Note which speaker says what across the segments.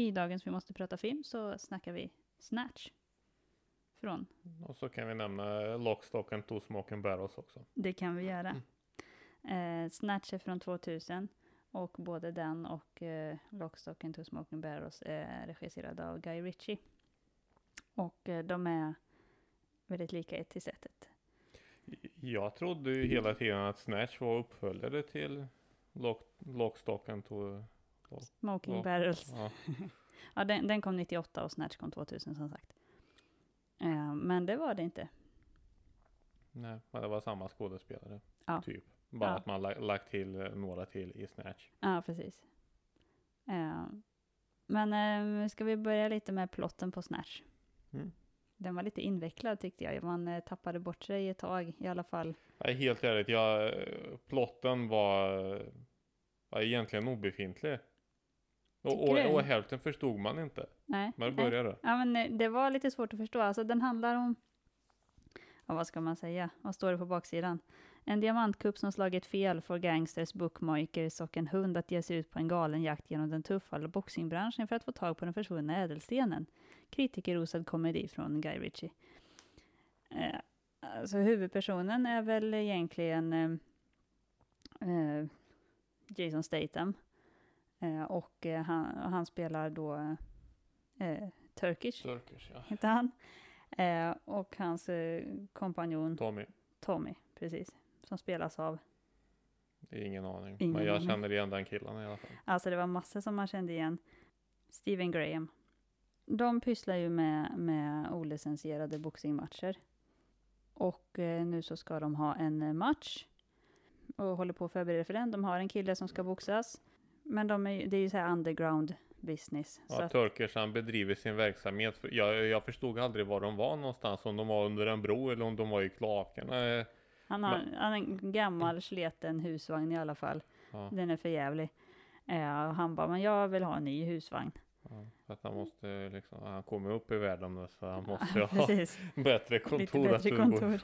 Speaker 1: I dagens Vi måste prata film så snackar vi Snatch. Från.
Speaker 2: Och så kan vi nämna Lockstock and Two Smoking Barrels också.
Speaker 1: Det kan vi göra. Eh, Snatch är från 2000 och både den och eh, Lockstock and Two Smoking Barrels är regisserade av Guy Ritchie. Och eh, de är väldigt lika ett till sättet.
Speaker 2: Jag trodde ju hela tiden att Snatch var uppföljare till Lock, Lockstock and Two...
Speaker 1: Smoking
Speaker 2: Ja.
Speaker 1: Barrels.
Speaker 2: Ja.
Speaker 1: Ja, den, den kom 98 och Snatch kom 2000 som sagt. Eh, men det var det inte.
Speaker 2: Nej, men det var samma skådespelare.
Speaker 1: Ja.
Speaker 2: Typ. Bara
Speaker 1: Ja.
Speaker 2: att man la- lagt till eh, några till i Snatch.
Speaker 1: Ja, precis. Eh, men eh, ska vi börja lite med plotten på Snatch?
Speaker 2: Mm.
Speaker 1: Den var lite invecklad tyckte jag. Man eh, tappade bort sig ett tag i alla fall.
Speaker 2: Nej, helt ärligt, jag, eh, plotten var, var egentligen obefintlig. Och, och, och hälften förstod man inte.
Speaker 1: Nej.
Speaker 2: Men började.
Speaker 1: Ja, men eh, det var lite svårt att förstå. Alltså den handlar om, ja, vad ska man säga? Vad står det på baksidan? En diamantkupp som slagit fel får gangsters, bookmakers och en hund att ge sig ut på en galen jakt genom den tuffa boxingbranschen för att få tag på den försvunna ädelstenen. Kritikerrosad komedi från Guy Ritchie. Eh, alltså huvudpersonen är väl egentligen eh, eh, Jason Statham. Eh, och eh, han, han spelar då eh, Turkish,
Speaker 2: Turkish, ja.
Speaker 1: heter han. Eh, och hans eh, kompanjon
Speaker 2: Tommy,
Speaker 1: Tommy, precis. Som spelas av,
Speaker 2: det är ingen aning.
Speaker 1: Ingen
Speaker 2: men jag
Speaker 1: aning.
Speaker 2: känner igen den killen i alla fall.
Speaker 1: alltså det var massor som man kände igen. Steven Graham. De pysslar ju med, med olicensierade boxingmatcher. Och eh, nu så ska de ha en eh, match. Och håller på att förbereda för den. De har en kille som ska boxas. Men de är, det är ju så här underground business.
Speaker 2: Ja,
Speaker 1: att,
Speaker 2: Turkish han bedriver sin verksamhet. Jag, jag förstod aldrig var de var någonstans. Om de var under en bro eller om de var i kloakerna. Eh,
Speaker 1: han, har, han har en gammal sleten husvagn i alla fall.
Speaker 2: Ja,
Speaker 1: Den är för jävlig. Eh, och han bara, men jag vill ha en ny husvagn.
Speaker 2: Ja, för att han måste liksom, han kommer upp i världen nu, så han måste ju ha bättre kontor.
Speaker 1: lite bättre kontor.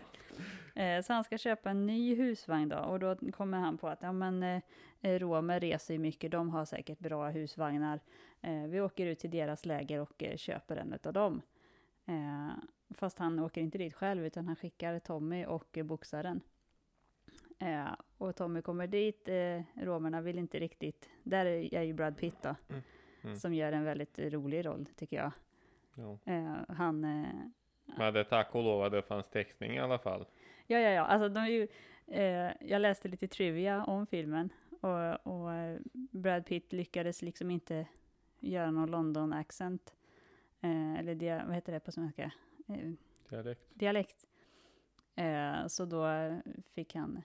Speaker 1: Eh, så han ska köpa en ny husvagn då. Och då kommer han på att, ja men eh, Romer reser ju mycket, de har säkert bra husvagnar. Eh, vi åker ut till deras läger och eh, köper en av dem. Eh, fast han åker inte dit själv, utan han skickar Tommy och boxaren. Eh, och Tommy kommer dit, romerna vill inte riktigt, där är är ju Brad Pitt då,
Speaker 2: mm.
Speaker 1: Som gör en väldigt rolig roll tycker jag.
Speaker 2: Ja.
Speaker 1: Eh, han, eh,
Speaker 2: Men det tack och lov att det fanns textning i alla fall.
Speaker 1: ja, ja, ja, alltså de ju, eh, jag läste lite trivia om filmen och, och eh, Brad Pitt lyckades liksom inte göra någon London accent, eh, eller dia, vad heter det på svenska? Eh,
Speaker 2: Dialekt.
Speaker 1: dialekt. Så då fick han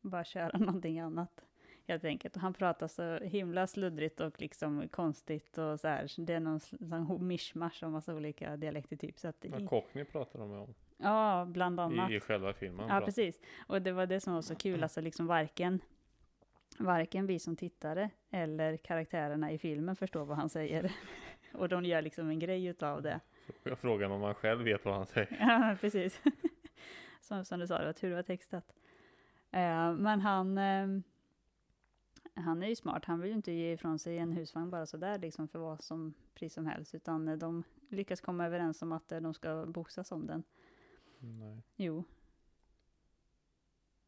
Speaker 1: bara köra någonting annat helt enkelt. Och han pratar så himla sluddrigt och liksom konstigt och så här. Det är någon sån mischmasch av massa olika dialekter typ. Så att,
Speaker 2: Men Cockney pratar de om
Speaker 1: ja, bland annat.
Speaker 2: i, i själva filmen.
Speaker 1: Ja,
Speaker 2: pratar-
Speaker 1: precis. Och det var det som var så kul, alltså liksom varken, varken vi som tittare eller karaktärerna i filmen förstår vad han säger. Och de gör liksom en grej utav det.
Speaker 2: Jag frågar om man själv vet vad han säger.
Speaker 1: Ja, precis. som, som du sa, det var tur det var textat. Eh, men han, eh, han är ju smart. Han vill ju inte ge ifrån sig en husvagn bara sådär liksom för vad som pris som helst. Utan eh, de lyckas komma överens om att eh, de ska boxas om den.
Speaker 2: Nej.
Speaker 1: Jo,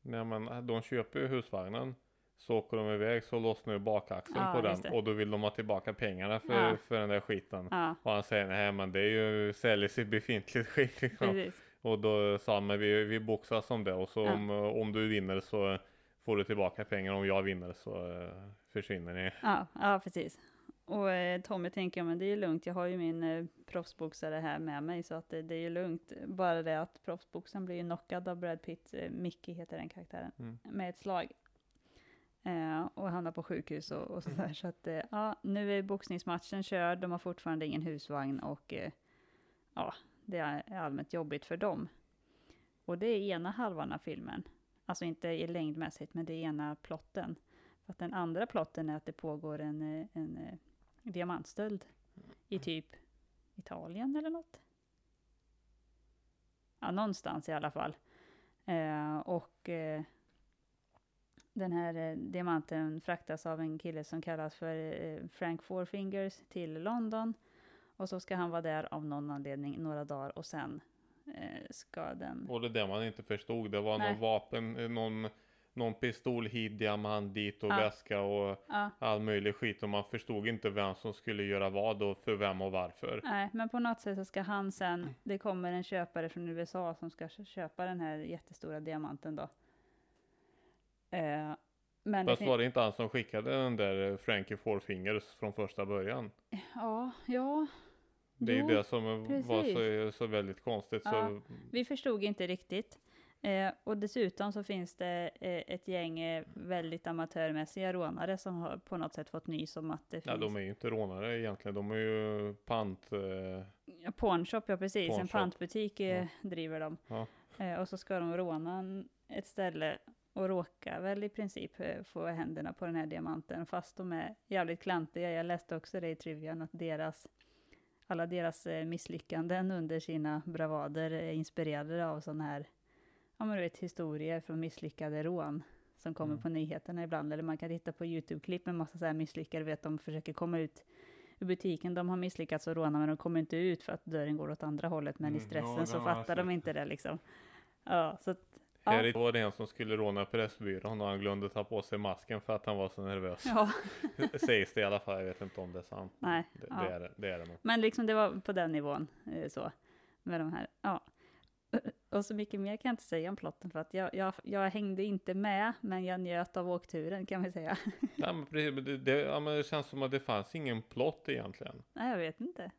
Speaker 2: Nej men de köper ju husvagnen. Så åker de iväg så lossnar ju bakaxeln
Speaker 1: Ja,
Speaker 2: på den. Och då vill de ha tillbaka pengarna för,
Speaker 1: Ja.
Speaker 2: för den där skiten.
Speaker 1: ja,
Speaker 2: Och han säger nej men det är ju säljs i befintligt skick. Liksom. Och då sa han men vi, vi boxas om det. Och så om, om du vinner så får du tillbaka pengarna. Om jag vinner så eh, försvinner ni.
Speaker 1: Ja, ja precis. Och eh, Tommy tänker, men det är ju lugnt, jag har ju min eh, proffsboxare här med mig, så att det, det är ju lugnt. Bara det att proffsboxaren blir knockad av Brad Pitt, eh, Mickey heter den karaktären,
Speaker 2: Mm.
Speaker 1: med ett slag. Eh, och hamnar på sjukhus och, och sådär. Så att, eh, ja, nu är boxningsmatchen körd, de har fortfarande ingen husvagn och eh, ja, det är allmänt jobbigt för dem. Och det är ena halvan av filmen. Alltså inte i längdmässigt, men det är ena plotten. För att den andra plotten är att det pågår en, eh, en, eh, diamantstöld i typ Italien eller något. Ja, någonstans i alla fall. Eh, och eh, den här eh, diamanten fraktas av en kille som kallas för eh, Frank Fourfingers till London. Och så ska han vara där av någon anledning några dagar och sen ska den...
Speaker 2: Och det där man inte förstod, det var
Speaker 1: Nej.
Speaker 2: någon vapen, eh, någon, någon pistol hit, diamant dit och
Speaker 1: Ja.
Speaker 2: väska och
Speaker 1: Ja,
Speaker 2: all möjlig skit. Och man förstod inte vem som skulle göra vad och för vem och varför.
Speaker 1: nej, men på något sätt så ska han sen... Det kommer en köpare från USA som ska kö- köpa den här jättestora diamanten då. Eh, men det
Speaker 2: Fast
Speaker 1: fin-
Speaker 2: var det inte han som skickade den där eh, Frankie Four Fingers från första början?
Speaker 1: Ja, ja.
Speaker 2: Det är
Speaker 1: Jo,
Speaker 2: det som eh, var så, så väldigt konstigt.
Speaker 1: Ja.
Speaker 2: Så,
Speaker 1: Vi förstod inte riktigt. Eh, och dessutom så finns det eh, ett gäng eh, väldigt amatörmässiga rånare som har på något sätt fått nys om att det
Speaker 2: ja,
Speaker 1: finns...
Speaker 2: de är ju inte rånare egentligen. De är ju pant... Eh,
Speaker 1: Ja, Pawnshop, ja precis. En
Speaker 2: Pawnshop.
Speaker 1: pantbutik eh, driver de.
Speaker 2: Ja.
Speaker 1: Eh, och så ska de råna en- ett ställe och råkar väl i princip eh, få händerna på den här diamanten. Fast de är jävligt klantiga. Jag läste också det i trivian att deras alla deras eh, misslyckanden under sina bravader är inspirerade av sådana här, ja men du vet, historier från misslyckade rån som kommer
Speaker 2: Mm.
Speaker 1: på nyheterna ibland. Eller man kan titta på YouTube-klipp med massa så här misslyckade, vet de försöker komma ut ur butiken. De har misslyckats att råna men de kommer inte ut för att dörren går åt andra hållet. Men i
Speaker 2: Mm, ja,
Speaker 1: stressen
Speaker 2: det
Speaker 1: så fattar de inte det liksom. Ja, så att, Ja,
Speaker 2: var det en som skulle råna Pressbyrån och han glömde ta på sig masken för att han var så nervös.
Speaker 1: ja,
Speaker 2: Sägs det i alla fall, jag vet inte om det är sant.
Speaker 1: nej.
Speaker 2: Det,
Speaker 1: ja.
Speaker 2: det, är, det- det är det nog.
Speaker 1: Men liksom det var på den nivån eh, så. Med de här, ja. Och så mycket mer kan jag inte säga om plotten för att jag, jag, jag hängde inte med, men jag njöt av åkturen kan vi säga.
Speaker 2: Ja, men precis, det, det, ja, men det känns som att det fanns ingen plott egentligen.
Speaker 1: Nej, jag vet inte.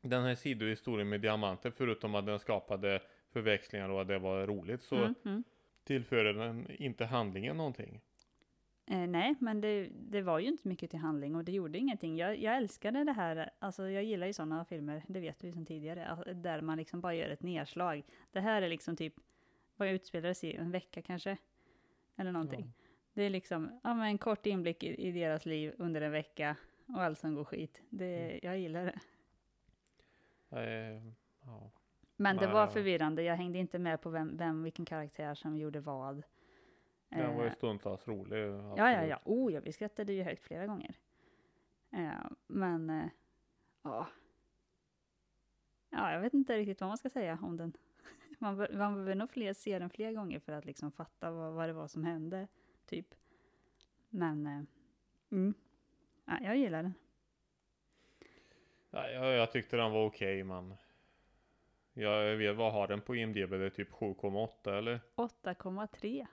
Speaker 2: Den här sidohistorien med diamanter, förutom att den skapade förväxlingar och att det var roligt, så
Speaker 1: Mm, mm.
Speaker 2: tillförde den inte handlingen någonting.
Speaker 1: Eh, nej, men det, det var ju inte mycket till handling och det gjorde ingenting. Jag, jag älskade det här, alltså jag gillar ju sådana filmer, det vet vi sedan tidigare, alltså, där man liksom bara gör ett nedslag. Det här är liksom typ, vad utspelades i, en vecka kanske? Eller någonting.
Speaker 2: Ja.
Speaker 1: Det är liksom, ja men en kort inblick i, i deras liv under en vecka och allt som går skit. Det,
Speaker 2: Mm.
Speaker 1: Jag gillar det.
Speaker 2: Eh, ja.
Speaker 1: Men det var förvirrande, jag hängde inte med på vem, vem vilken karaktär som gjorde vad.
Speaker 2: Den var ju
Speaker 1: Eh,
Speaker 2: stundtals rolig.
Speaker 1: Ja, ja, ja. Oh, ja, vi skrattade ju högt flera gånger. Eh, men, eh, ja. Ja, jag vet inte riktigt vad man ska säga om den. man, man behöver nog fler, se den fler gånger för att liksom fatta vad, vad det var som hände, typ. Men, mm. ja, jag gillar den.
Speaker 2: Ja, jag, jag tyckte den var okej, men jag vet vad har den på IMDB? Det är typ 7,8 eller?
Speaker 1: 8,3.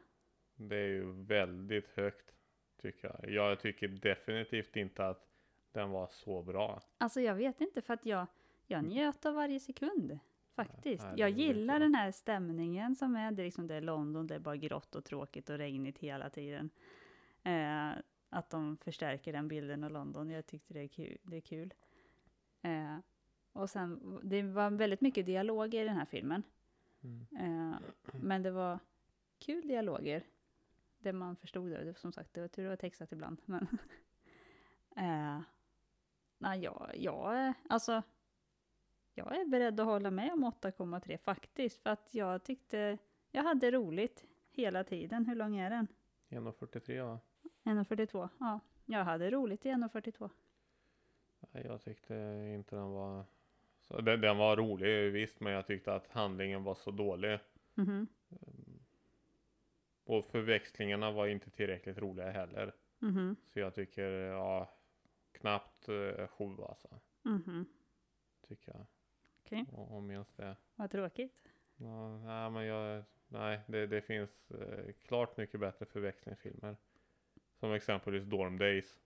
Speaker 2: Det är ju väldigt högt tycker jag. Jag tycker definitivt inte att den var så bra.
Speaker 1: Alltså jag vet inte för att jag, jag njöt av varje sekund. Faktiskt.
Speaker 2: nej,
Speaker 1: jag gillar den här stämningen som är, det är liksom det är London, det är bara grått och tråkigt och regnigt hela tiden. Eh, att de förstärker den bilden av London, jag tyckte det är kul. Det är kul. Eh, och sen, det var väldigt mycket dialoger i den här filmen. Eh, men det var kul dialoger. Det man förstod då, det, som sagt, det var tur det var textat ibland. Men eh, nej, jag, jag, alltså, jag är beredd att hålla med om 8,3 faktiskt. För att jag tyckte, jag hade roligt hela tiden. Hur lång är den?
Speaker 2: 1,43 va?
Speaker 1: 1,42. Ja, jag hade roligt i 1,42.
Speaker 2: Nej, Jag tyckte inte den var... Så den, den var rolig visst, men jag tyckte att handlingen var så dålig.
Speaker 1: Mhm,
Speaker 2: Och förväxlingarna var inte tillräckligt roliga heller.
Speaker 1: mhm,
Speaker 2: Så jag tycker, ja, knappt eh, sju alltså.
Speaker 1: mhm.
Speaker 2: Tycker jag.
Speaker 1: Okej.
Speaker 2: O- Om minns det.
Speaker 1: Vad tråkigt.
Speaker 2: Ja, nej, men jag, nej, det, det finns eh, klart mycket bättre förväxlingsfilmer. Som exempelvis Dorm Days.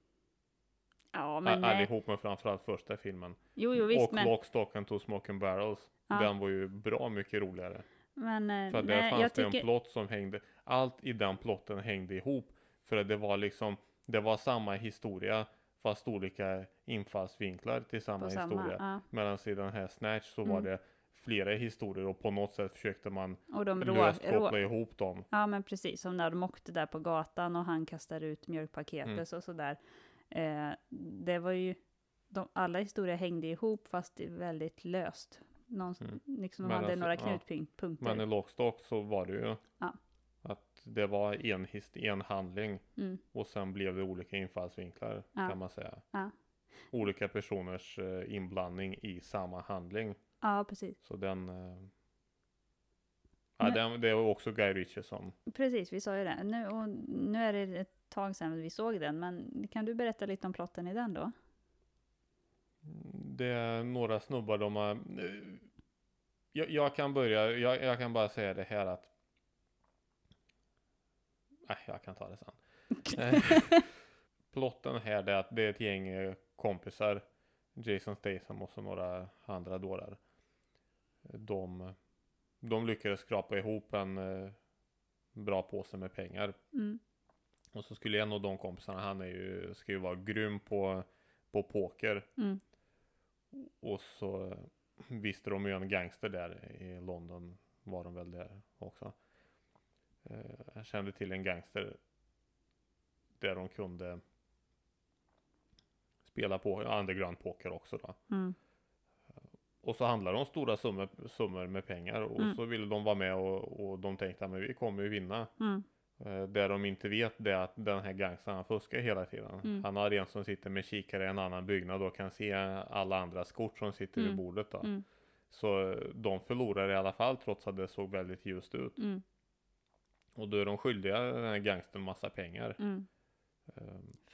Speaker 1: Ja, men nej.
Speaker 2: allihop, men framförallt första filmen.
Speaker 1: Jo, jo, visst,
Speaker 2: och
Speaker 1: men,
Speaker 2: Lock, Stock and Two Smoking Barrels.
Speaker 1: Ja.
Speaker 2: Den var ju bra mycket roligare.
Speaker 1: men eh,
Speaker 2: För att där
Speaker 1: nej,
Speaker 2: fanns det en
Speaker 1: tycker...
Speaker 2: plott som hängde, allt i den plotten hängde ihop. För att det var liksom, det var samma historia fast olika infallsvinklar till samma
Speaker 1: samma,
Speaker 2: historia.
Speaker 1: ja.
Speaker 2: Medan i den här Snatch så var
Speaker 1: Mm.
Speaker 2: det flera historier och på något sätt försökte man
Speaker 1: Och de rå,
Speaker 2: löst
Speaker 1: rå,
Speaker 2: koppla ihop dem.
Speaker 1: Ja, men precis. Som när de åkte där på gatan och han kastar ut mjölkpaketet
Speaker 2: Mm.
Speaker 1: och sådär. Eh, det var ju, de, alla historier hängde ihop fast väldigt löst. Någon,
Speaker 2: Mm.
Speaker 1: liksom de
Speaker 2: Men
Speaker 1: hade
Speaker 2: alltså,
Speaker 1: några
Speaker 2: ja.
Speaker 1: knutpunkter.
Speaker 2: Men i Lockstock så var det ju, Att det var en, his- en handling
Speaker 1: Mm.
Speaker 2: och sen blev det olika infallsvinklar
Speaker 1: Ja.
Speaker 2: kan man säga.
Speaker 1: Ja.
Speaker 2: Olika personers eh, inblandning i samma handling.
Speaker 1: Ja, precis.
Speaker 2: Så den... Ja, den, det var också Guy Ritchie som...
Speaker 1: Precis, vi sa ju det. Nu, och nu är det ett tag sedan vi såg den, men kan du berätta lite om plotten i den då?
Speaker 2: Det är några snubbar de har... Jag, jag kan börja, jag, jag kan bara säga det här att... Nej, jag kan ta det sen. Eh, Plotten här är att det är ett gäng eh, kompisar. Jason Statham och så några andra dårar. De, de lyckades skrapa ihop en eh, bra påse med pengar.
Speaker 1: Mm.
Speaker 2: Och så skulle en av de kompisarna, han är ju, ska ju vara grym på, på poker.
Speaker 1: Mm.
Speaker 2: Och så eh, visste de ju en gangster där i London var de väl där också. Eh, Jag kände till en gangster där de kunde spela på underground poker också då.
Speaker 1: Mm.
Speaker 2: Och så handlar det om stora summor, summor med pengar och
Speaker 1: Mm.
Speaker 2: så ville de vara med och, och de tänkte att vi kommer ju vinna.
Speaker 1: Mm.
Speaker 2: Eh, Det de inte vet det är att den här gangstern han fuskar hela tiden.
Speaker 1: Mm.
Speaker 2: Han har en som sitter med kikare i en annan byggnad och kan se alla andras kort som sitter vid
Speaker 1: Mm.
Speaker 2: bordet då.
Speaker 1: Mm.
Speaker 2: Så eh, de förlorar i alla fall trots att det såg väldigt ljust ut.
Speaker 1: Mm.
Speaker 2: Och då är de skyldiga den här gangstern massa pengar. Ehm,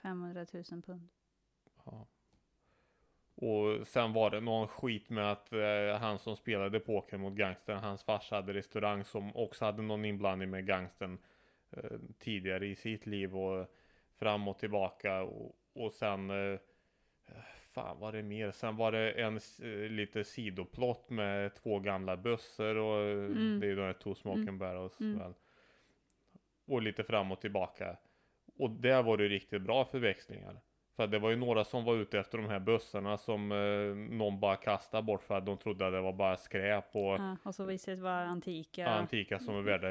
Speaker 1: 500 000 pund.
Speaker 2: ja. Och sen var det någon skit med att eh, han som spelade poker mot gangstern, hans farsa hade restaurang som också hade någon inblandning med gangstern eh, tidigare i sitt liv och fram och tillbaka och, och sen eh, Fan var det mer? Sen var det en eh, lite sidoplott med två gamla bössor och eh,
Speaker 1: Mm.
Speaker 2: det är ju de här Two Smoking
Speaker 1: Mm.
Speaker 2: Barrels
Speaker 1: Mm.
Speaker 2: väl. Och lite fram och tillbaka. Och där var det riktigt bra förväxlingar. För att det var ju några som var ute efter de här bössorna som eh, någon bara kastade bort för att de trodde att det var bara skräp och
Speaker 1: Ja, och så visade det vara antika.
Speaker 2: antika som är värda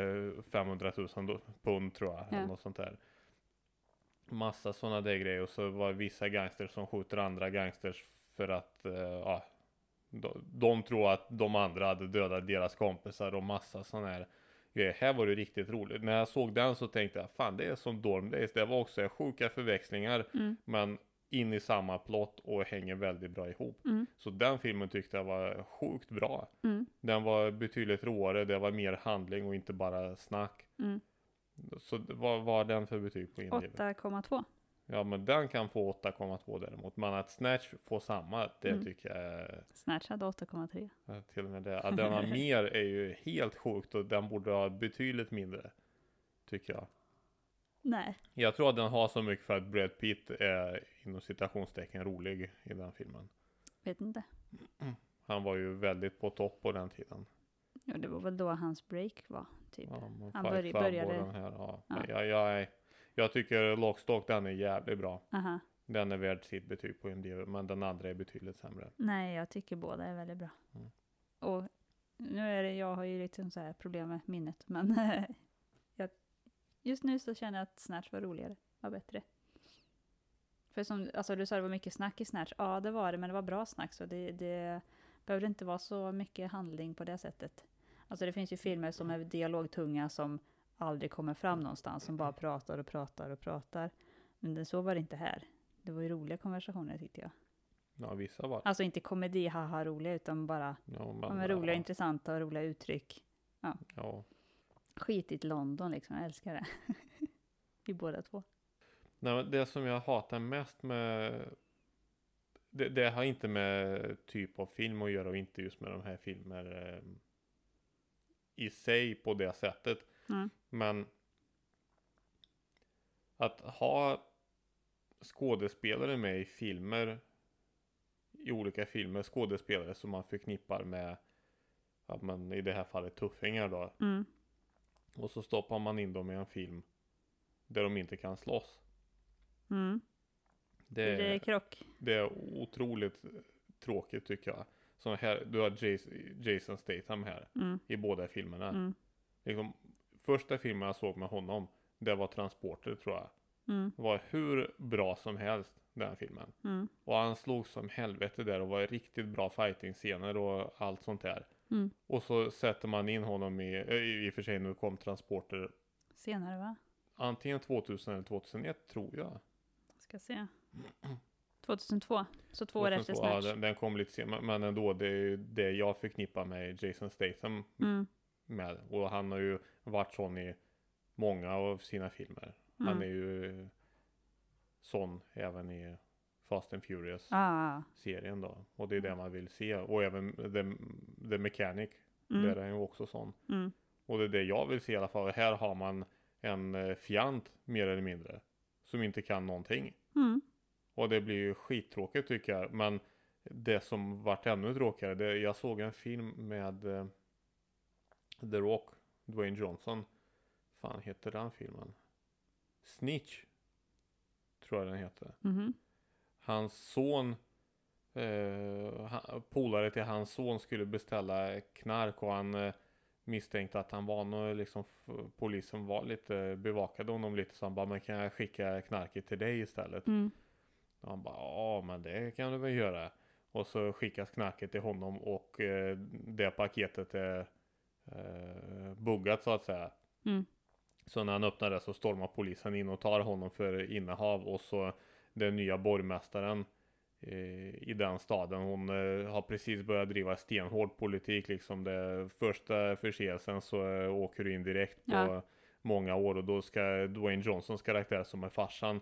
Speaker 2: 500 000 do- pund tror jag.
Speaker 1: Ja.
Speaker 2: Eller något sånt där. Massa sådana där grejer och så var det vissa gangsters som skjuter andra gangsters för att eh, ja, de, de tror att de andra hade dödat deras kompisar och massa sådana här grejer. Här var det riktigt roligt. När jag såg den så tänkte jag fan det är som Dorm Days. Det var också sjuka förväxlingar
Speaker 1: Mm.
Speaker 2: men in i samma plott och hänger väldigt bra ihop.
Speaker 1: Mm.
Speaker 2: Så den filmen tyckte jag var sjukt bra.
Speaker 1: Mm.
Speaker 2: Den var betydligt råare, det var mer handling och inte bara snack.
Speaker 1: Mm.
Speaker 2: Så vad var den för betyg på Indie?
Speaker 1: 8,2.
Speaker 2: Ja men den kan få 8,2 däremot. Men att Snatch får samma, det
Speaker 1: Mm.
Speaker 2: tycker jag är
Speaker 1: Snatch hade 8,3.
Speaker 2: ja, till och med det. Att den har mer är ju helt sjukt och den borde ha betydligt mindre. Tycker jag.
Speaker 1: Nej.
Speaker 2: Jag tror att den har så mycket för att Brad Pitt är inom citationstecken rolig i den filmen.
Speaker 1: Vet inte.
Speaker 2: Han var ju väldigt på topp på den tiden.
Speaker 1: Ja, det var väl då hans break var, typ.
Speaker 2: Ja,
Speaker 1: Han började-
Speaker 2: den här, ja.
Speaker 1: Ja.
Speaker 2: Jag, jag, är- jag tycker Lockstock den är jävligt bra.
Speaker 1: Aha.
Speaker 2: Den är värd sitt betyg på IMDb, men den andra är betydligt sämre.
Speaker 1: Nej, jag tycker båda är väldigt bra.
Speaker 2: Mm.
Speaker 1: Och nu är det, jag har ju lite så här problem med minnet, men jag, just nu så känner jag att Snatch var roligare, var bättre. För som, alltså du sa det var mycket snack i Snatch, ja det var det, men det var bra snack så det, det behövde inte vara så mycket handling på det sättet. Alltså det finns ju filmer som är dialogtunga som aldrig kommer fram någonstans, som bara pratar och pratar och pratar. Men det, så var det inte här. Det var ju roliga konversationer tyckte jag.
Speaker 2: Ja, vissa var
Speaker 1: Alltså inte komedi, haha roliga, utan bara
Speaker 2: ja, men,
Speaker 1: ja, men roliga,
Speaker 2: ja,
Speaker 1: intressanta och roliga uttryck.
Speaker 2: ja.
Speaker 1: Skitigt London liksom, jag älskar det. Vi båda två.
Speaker 2: Nej, det som jag hatar mest med det, det har inte med typ av film att göra och inte just med de här filmer eh, i sig på det sättet.
Speaker 1: Mm.
Speaker 2: Men att ha skådespelare med i filmer i olika filmer, skådespelare som man förknippar med ja, men i det här fallet tuffingar då.
Speaker 1: Mm.
Speaker 2: Och så stoppar man in dem i en film där de inte kan slåss.
Speaker 1: Mm.
Speaker 2: Det,
Speaker 1: Det är krock.
Speaker 2: det är otroligt tråkigt tycker jag. Så här, du har Jason, Jason Statham här
Speaker 1: Mm.
Speaker 2: i båda filmerna.
Speaker 1: Mm.
Speaker 2: Liksom, första filmen jag såg med honom, det var Transporter tror jag.
Speaker 1: Mm.
Speaker 2: Det var hur bra som helst den filmen.
Speaker 1: Mm.
Speaker 2: Och han slog som helvete där och var riktigt bra fighting-scener och allt sånt där.
Speaker 1: Mm.
Speaker 2: Och så sätter man in honom i, eh, i och för sig nu kom Transporter
Speaker 1: Senare va?
Speaker 2: Antingen 2000 eller 2001 tror jag.
Speaker 1: Ska se. 2002. Så två år efter
Speaker 2: 2002, ja,
Speaker 1: Snatch.
Speaker 2: den, den kom lite senare, men ändå det är ju det jag förknippar med Jason Statham
Speaker 1: Mm.
Speaker 2: med. Och han har ju varit sån i många av sina filmer. Han
Speaker 1: Mm.
Speaker 2: är ju sån även i Fast and Furious
Speaker 1: Ah.
Speaker 2: då. Och det är det man vill se. Och även The, The Mechanic,
Speaker 1: Mm.
Speaker 2: där är han ju också sån.
Speaker 1: Mm.
Speaker 2: Och det är det jag vill se i alla fall. Här har man en eh, fjant mer eller mindre. Som inte kan någonting.
Speaker 1: Mm.
Speaker 2: Och det blir ju skittråkigt tycker jag. Men det som vart ännu tråkigare. Det, jag såg en film med eh, The Rock, Dwayne Johnson. Fan heter den filmen? Snitch. Tror jag den heter.
Speaker 1: Mhm.
Speaker 2: Hans son eh, polare till hans son skulle beställa knark och han eh, misstänkte att han var nog liksom polisen var lite bevakade honom lite så han bara men kan jag skicka knarket till dig istället?
Speaker 1: Mm.
Speaker 2: Och han bara ja men det kan du väl göra. Och så skickas knarket till honom och eh, det paketet är eh, buggat så att säga.
Speaker 1: Mm.
Speaker 2: Så när han öppnar det så stormar polisen in och tar honom för innehav och så den nya borgmästaren eh, i den staden. Hon eh, har precis börjat driva stenhård politik liksom. Det första förseelsen så eh, åker du in direkt på
Speaker 1: Ja.
Speaker 2: många år och då ska Dwayne Johnsons karaktär som är farsan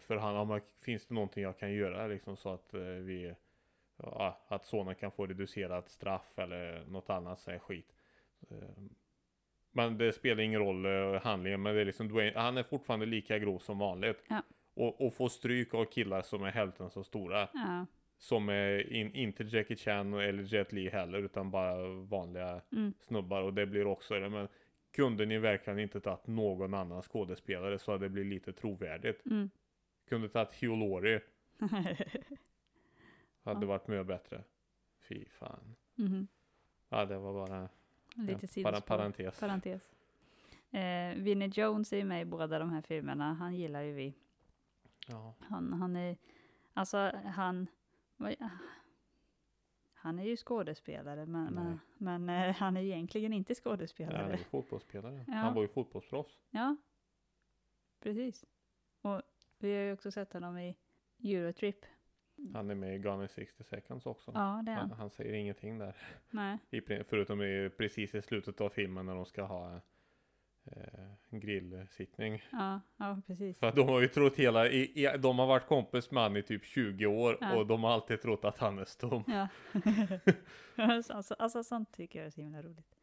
Speaker 2: för han, ja, men finns det någonting jag kan göra liksom så att vi ja, att sonen kan få reducerat straff eller något annat så är skit. Eh, Men det spelar ingen roll eh, handlingen, men det är liksom Dwayne, han är fortfarande lika grov som vanligt.
Speaker 1: Ja.
Speaker 2: Och, och få stryk av killar som är hälften så stora.
Speaker 1: Ja.
Speaker 2: Som är in, inte Jackie Chan eller Jet Li heller, utan bara vanliga
Speaker 1: Mm.
Speaker 2: snubbar. Och det blir också det. Men kunde ni verkligen inte tagit någon annan skådespelare så hade det blivit lite trovärdigt.
Speaker 1: Mm.
Speaker 2: Kunde tagit Hugh Laurie, hade
Speaker 1: Ja.
Speaker 2: varit mycket bättre. Fy fan.
Speaker 1: Mhm.
Speaker 2: Ja, det var bara
Speaker 1: Lite sidospår.
Speaker 2: parentes.
Speaker 1: Parentes. Eh, Vinnie Jones är ju med i båda de här filmerna. Han gillar ju vi.
Speaker 2: Ja.
Speaker 1: Han, han är, alltså han, han är ju skådespelare, men, men,
Speaker 2: Nej.
Speaker 1: men eh, han är egentligen inte
Speaker 2: Ja, han
Speaker 1: skådespelare.
Speaker 2: är ju fotbollsspelare.
Speaker 1: Ja.
Speaker 2: Han var ju fotbollsproffs.
Speaker 1: Ja, precis. Och vi har ju också sett honom i Eurotrip.
Speaker 2: Han är med i Gone in 60 seconds också.
Speaker 1: Ja, det är
Speaker 2: han,
Speaker 1: han.
Speaker 2: han säger ingenting där.
Speaker 1: Nej.
Speaker 2: I, förutom i, precis i slutet av filmen när de ska ha eh, en grillsittning.
Speaker 1: Ja, ja, precis.
Speaker 2: För att de har ju trott hela, i, i, de har varit kompis med han i typ 20 år
Speaker 1: Ja.
Speaker 2: och de har alltid trott att han är stum.
Speaker 1: Ja. alltså, alltså sånt tycker jag är så himla roligt.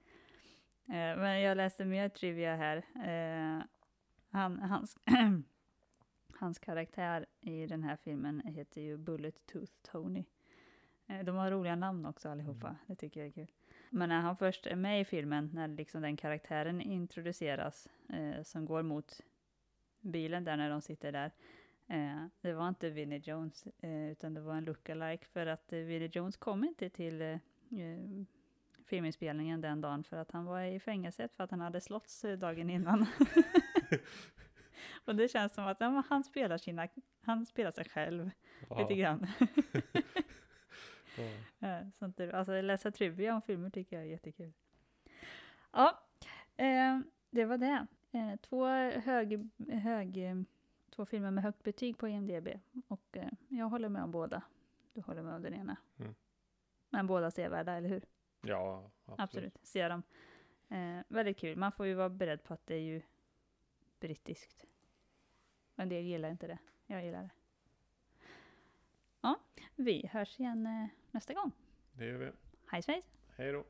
Speaker 1: Eh, men jag läste mer trivia här. Eh, han, hans, hans karaktär i den här filmen heter ju Bullet Tooth Tony. Eh, de har roliga namn också allihopa,
Speaker 2: Mm.
Speaker 1: det tycker jag är kul. Men när han först är med i filmen, när liksom den karaktären introduceras, eh, som går mot bilen där när de sitter där, Eh, det var inte Vinnie Jones, eh, utan det var en lookalike för att eh, Vinnie Jones kom inte till eh, eh, filminspelningen den dagen för att han var i fängelset för att han hade slåtts dagen innan. Och det känns som att ja, han, spelar sina, han spelar sig själv lite grann.
Speaker 2: Ja.
Speaker 1: Sånt där, alltså läsa trivia om filmer tycker jag är jättekul. Ja, eh, det var det. Eh, två, hög, hög, två filmer med högt betyg på IMDB. Och eh, jag håller med om båda. Du håller med om den ena.
Speaker 2: Mm.
Speaker 1: Men båda sevärda, eller hur?
Speaker 2: ja, absolut.
Speaker 1: Absolut, se dem. Eh, väldigt kul. Man får ju vara beredd på att det är ju brittiskt. En del gillar inte det. Jag gillar det. Ja, vi hörs igen eh, nästa gång.
Speaker 2: Det gör vi.
Speaker 1: Hej svejs!
Speaker 2: Hej då.